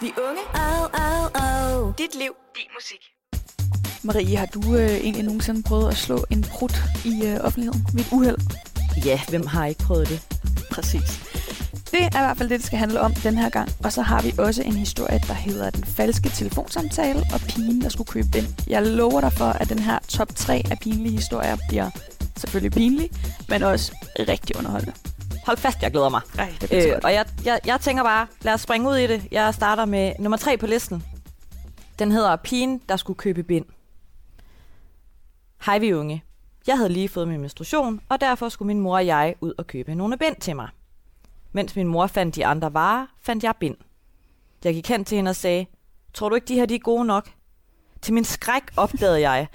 De unge. Au, au, au. Dit liv, din musik. Marie, har du øh, egentlig nogensinde prøvet at slå en brud i øh, offentligheden ved et uheld? Ja, hvem har ikke prøvet det? Præcis. Det er i hvert fald det, det skal handle om den her gang. Og så har vi også en historie, der hedder Den falske telefonsamtale og pigen, der skulle købe den. Jeg lover dig for, at den her top 3 af pinlige historier bliver selvfølgelig pinlig, men også rigtig underholdende. Hold fast, jeg glæder mig. Ej, det Øh, og jeg, jeg, jeg tænker bare, lad os springe ud i det. Jeg starter med nummer tre på listen. Den hedder Pigen, der skulle købe bind. Hej vi unge. Jeg havde lige fået min menstruation, og derfor skulle min mor og jeg ud og købe nogle bind til mig. Mens min mor fandt de andre varer, fandt jeg bind. Jeg gik hen til hende og sagde, tror du ikke, de her de er gode nok? Til min skræk opdagede jeg,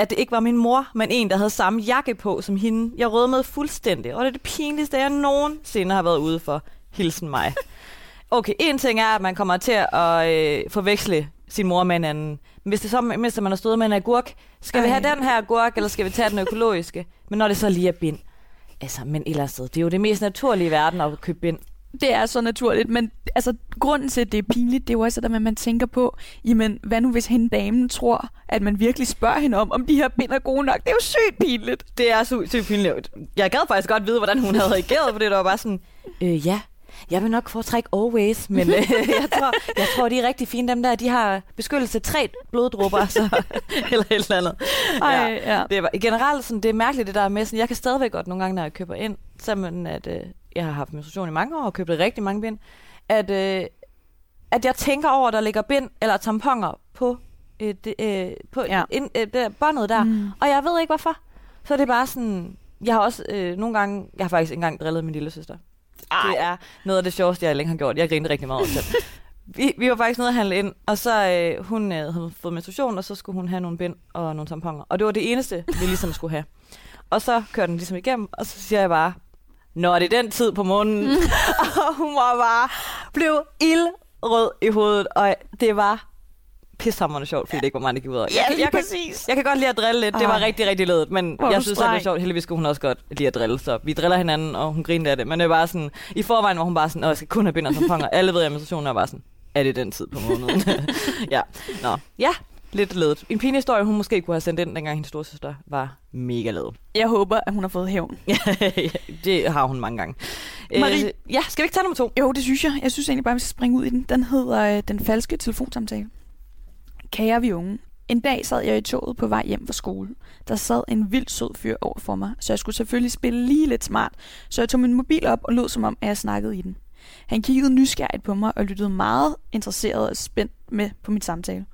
at det ikke var min mor, men en, der havde samme jakke på som hende. Jeg rødmede fuldstændig, og det er det pinligste, jeg nogensinde har været ude for. Hilsen mig. Okay, en ting er, at man kommer til at øh, forveksle sin mor med en anden. Men hvis det så, mens man har stået med en agurk, skal vi Ej. have den her agurk, eller skal vi tage den økologiske? Men når det så lige er bind. Altså, men et eller andet sted, det er jo det mest naturlige i verden at købe bind. Det er så naturligt, men altså, grunden til, at det er pinligt, det er jo også, at man tænker på, jamen, hvad nu hvis hende damen tror, at man virkelig spørger hende om, om de her bind er gode nok? Det er jo sygt pinligt. Det er sygt sygt pinligt. Jeg gad faktisk godt vide, hvordan hun havde reageret, for det var bare sådan, øh, ja, jeg vil nok foretrække Always, men øh, jeg, tror, jeg tror, de er rigtig fine, dem der. De har beskyttelse tre bloddrupper, så, eller et eller andet. Ej, ja. Det var, generelt, sådan, det er mærkeligt, det der med, sådan, jeg kan stadigvæk godt nogle gange, når jeg køber ind, selvom at, øh, jeg har haft menstruation i mange år og købt rigtig mange bind, at, øh, at jeg tænker over, at der ligger bind eller tamponer på, øh, det, øh, på Ja. ind, øh, det, båndet der, Mm. og jeg ved ikke hvorfor. Så er det bare sådan, jeg har også øh, nogle gange, jeg har faktisk engang drillet min lille søster. Det er noget af det sjoveste, jeg længe har gjort. Jeg grinte rigtig meget over det. Vi, vi var faktisk nede at handle ind, og så øh, hun øh, havde fået menstruation, og så skulle hun have nogle bind og nogle tamponer. Og det var det eneste, vi ligesom skulle have. Og så kørte den ligesom igennem, og så siger jeg bare, når det er den tid på måneden. og hun var bare, blev ildrød i hovedet, og det var pissehammerende sjovt, fordi det ikke var mig, der gik ud over. Ja, jeg, jeg, kan, jeg kan godt lide at drille lidt. Det var Ej. rigtig, rigtig ledet, men Hvor er jeg synes, det var sjovt. Heldigvis skulle hun også godt lide at drille, så vi driller hinanden, og hun grinede af det. Men det var bare sådan, i forvejen var hun bare sådan, åh, jeg skal kun have bind og tamponer. Alle ved, at menstruationen er bare sådan, er det den tid på måneden? ja, nå, ja, lidt ledet. En pinlig historie, hun måske kunne have sendt ind, dengang hendes storsøster var mega ledet. Jeg håber, at hun har fået hævn. Det har hun mange gange. Marie? Øh, ja, skal vi ikke tage nummer to? Jo, det synes jeg. Jeg synes egentlig bare, vi skal springe ud i den. Den hedder øh, Den falske telefonsamtale. Kære vi unge. En dag sad jeg i toget på vej hjem fra skole. Der sad en vild sød fyr over for mig, så jeg skulle selvfølgelig spille lige lidt smart. Så jeg tog min mobil op og lød som om, at jeg snakkede i den. Han kiggede nysgerrigt på mig og lyttede meget interesseret og spændt med på min samtale.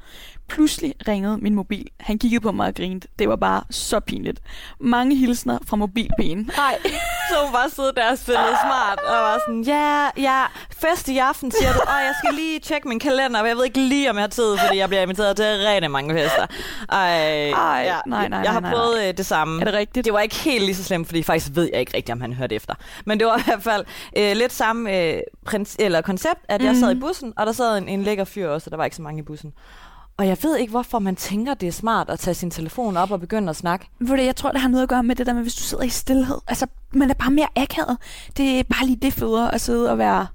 Pludselig ringede min mobil. Han kiggede på mig og grinte. Det var bare så pinligt. Mange hilsner fra mobilpigen. Nej, så hun bare sidde der og spillede smart, og var sådan, ja, ja, fest i aften, siger du, og jeg skal lige tjekke min kalender, for jeg ved ikke lige, om jeg har tid, fordi jeg bliver inviteret til rigtig mange fester. Ej, Ej, ja, nej, nej, Jeg har nej, nej, prøvet øh, det samme. Er det rigtigt? Det var ikke helt lige så slemt, fordi faktisk ved jeg ikke rigtigt, om han hørte efter. Men det var i hvert fald øh, lidt samme øh, prins, eller koncept, at jeg Mhm. sad i bussen, og der sad en, en lækker fyr også, og der var ikke så mange i bussen. Og jeg ved ikke, hvorfor man tænker, det er smart at tage sin telefon op og begynde at snakke. Ved du, jeg tror, det har noget at gøre med det der med, hvis du sidder i stillhed. Altså, man er bare mere akavet. Det er bare lige det federe at sidde og være,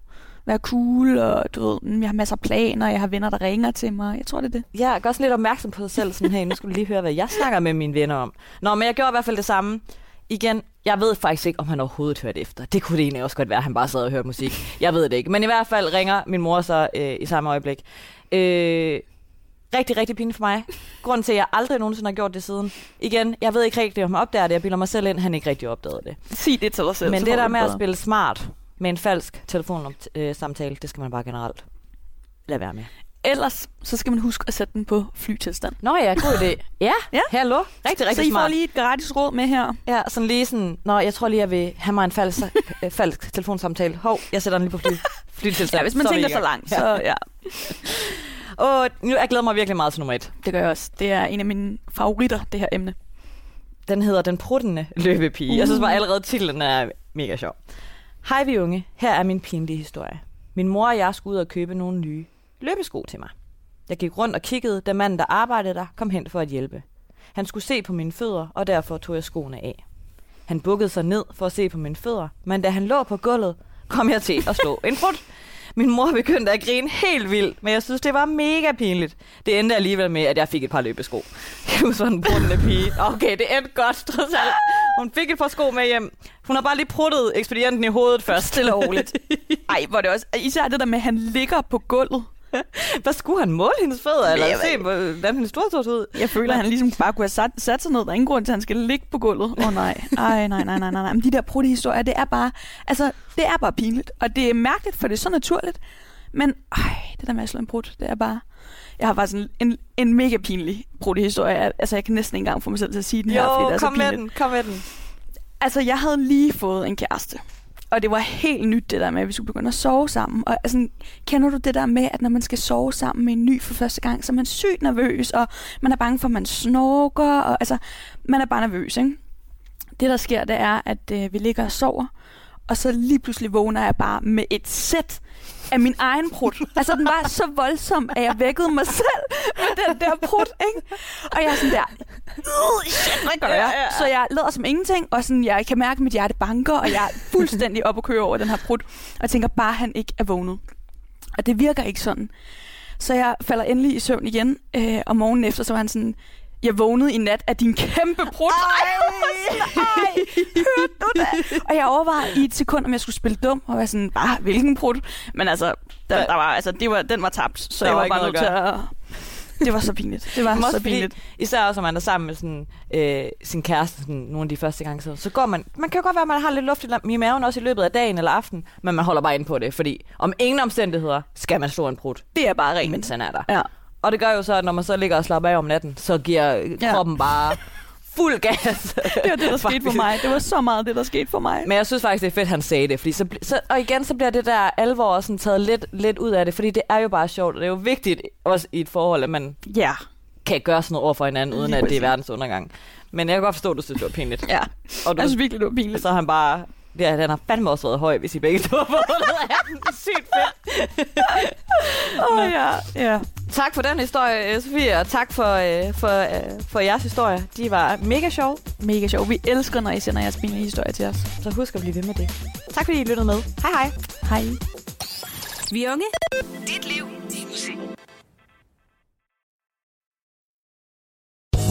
være cool, og du ved, jeg har masser af planer, jeg har venner, der ringer til mig. Jeg tror, det er det. Ja, gør også lidt opmærksom på sig selv, sådan, hey, nu skal du lige høre, hvad jeg snakker med mine venner om. Nå, men jeg gjorde i hvert fald det samme. Igen, jeg ved faktisk ikke, om han overhovedet hørte efter. Det kunne det egentlig også godt være, at han bare sad og hørte musik. Jeg ved det ikke. Men i hvert fald ringer min mor så øh, i samme øjeblik. Øh, rigtig, rigtig pinligt for mig. Grunden til, at jeg aldrig nogensinde har gjort det siden. Igen, jeg ved ikke rigtig, om han opdager det. Jeg bilder mig selv ind, han ikke rigtig opdagede det. Sig det til dig selv. Men det der med at spille smart med en falsk telefonsamtale, det skal man bare generelt lade være med. Ellers, så skal man huske at sætte den på flytilstand. Nå ja, god idé. Ja, Ja. hallo. Rigtig, rigtig så I smart. får lige et gratis råd med her. Ja, sådan lige sådan, Nå, jeg tror lige, jeg vil have mig en falsk, øh, falsk telefonsamtale. Hov, jeg sætter den lige på fly, flytilstand. Ja, hvis man Så er tænker så langt, så ja. Og nu, jeg glæder mig virkelig meget til nummer et. Det gør jeg også. Det er en af mine favoritter, det her emne. Den hedder Den pruttende løbepige. Uh. Jeg synes bare allerede titlen er mega sjov. Hej vi unge, her er min pinlige historie. Min mor og jeg skulle ud og købe nogle nye løbesko til mig. Jeg gik rundt og kiggede, da manden, der arbejdede der, kom hen for at hjælpe. Han skulle se på mine fødder, og derfor tog jeg skoene af. Han bukkede sig ned for at se på mine fødder, men da han lå på gulvet, kom jeg til at slå en brud. Min mor begyndte at grine helt vildt, men jeg synes, det var mega pinligt. Det endte alligevel med, at jeg fik et par løbesko. Jeg var sådan en bruttende pige. Okay, det endte godt, trods alt. Hun fik et par sko med hjem. Hun har bare lige pruttet ekspedienten i hovedet først. Stille og roligt. Ej, hvor det også... Især det der med, at han ligger på gulvet. Hvad skulle han måle hendes fødder, eller se, hvordan hendes stortås ud? Jeg føler, at han ligesom bare kunne have sat, sat sig ned. Der er ingen grund til, at han skal ligge på gulvet. Åh oh, nej. Ej, nej, nej, nej, nej, nej. Men de der prutte historier, det er bare... Altså, det er bare pinligt. Og det er mærkeligt, for det er så naturligt. Men ej, det der med at slå en brud, det er bare... Jeg har faktisk en, en, en mega pinlig prutte historie. Altså, jeg kan næsten ikke engang få mig selv til at sige den her, fordi det Jo, er så kom med pinligt. den, kom med den. Altså, jeg havde lige fået en kæreste. Og det var helt nyt det der med, at vi skulle begynde at sove sammen. Og altså, kender du det der med, at når man skal sove sammen med en ny for første gang, så er man sygt nervøs, og man er bange for, at man snorker, og altså, man er bare nervøs, ikke? Det, der sker, det er, at øh, vi ligger og sover, og så lige pludselig vågner jeg bare med et sæt af min egen prut. Altså, den var så voldsom, at jeg vækkede mig selv med den der prut, ikke? Og jeg er sådan der, "Øh, shit, hvad gør jeg? Så jeg lader som ingenting, og sådan, jeg kan mærke, at mit hjerte banker, og jeg er fuldstændig op at køre over den her prut. Og tænker bare, han ikke er vågnet. Og det virker ikke sådan. Så jeg falder endelig i søvn igen, øh, og morgenen efter, så var han sådan, jeg vågnede i nat af din kæmpe brud. Ej, ej, hørte du det? Og jeg overvejede i et sekund, om jeg skulle spille dum, og være sådan, bare, hvilken brud? Men altså, der, der var, altså det var, den var tabt, så Der jeg var var bare nødt til at. Det var så pinligt. Det var også så pinligt. især også, når man er sammen med sådan, øh, sin kæreste sådan, nogle af de første gange, så, så går man... Man kan jo godt være, at man har lidt luft i, i maven også i løbet af dagen eller aften, men man holder bare ind på det, fordi om ingen omstændigheder skal man slå en brud, Det er bare rent. mens han er der. Ja. Og det gør jo så, at når man så ligger og slapper af om natten, så giver Ja. kroppen bare fuld gas. Det var det, der skete for mig. Det var så meget det, der skete for mig. Men jeg synes faktisk, det er fedt, han sagde det. Fordi så, så, og igen, så bliver det der alvor også sådan taget lidt, lidt ud af det. Fordi det er jo bare sjovt, og det er jo vigtigt også i et forhold, at man Ja. kan gøre sådan noget over for hinanden, uden Lige at det er verdens undergang. Men jeg kan godt forstå, at du synes, det var pinligt. Ja. Og du, Jeg synes virkelig, det var pinligt. så han bare... Ja, den har fandme også været høj, hvis I begge to har fået af den. Sygt fedt. Åh, oh, ja. ja. Tak for den historie, øh, Sofie, og tak for, øh, for, øh, for jeres historie. De var mega sjove, Mega sjov. Vi elsker, når I sender jeres pinlige historie til os. så husk at blive ved med det. Tak fordi I lyttede med. Hej hej. Hej. Vi unge. Dit liv,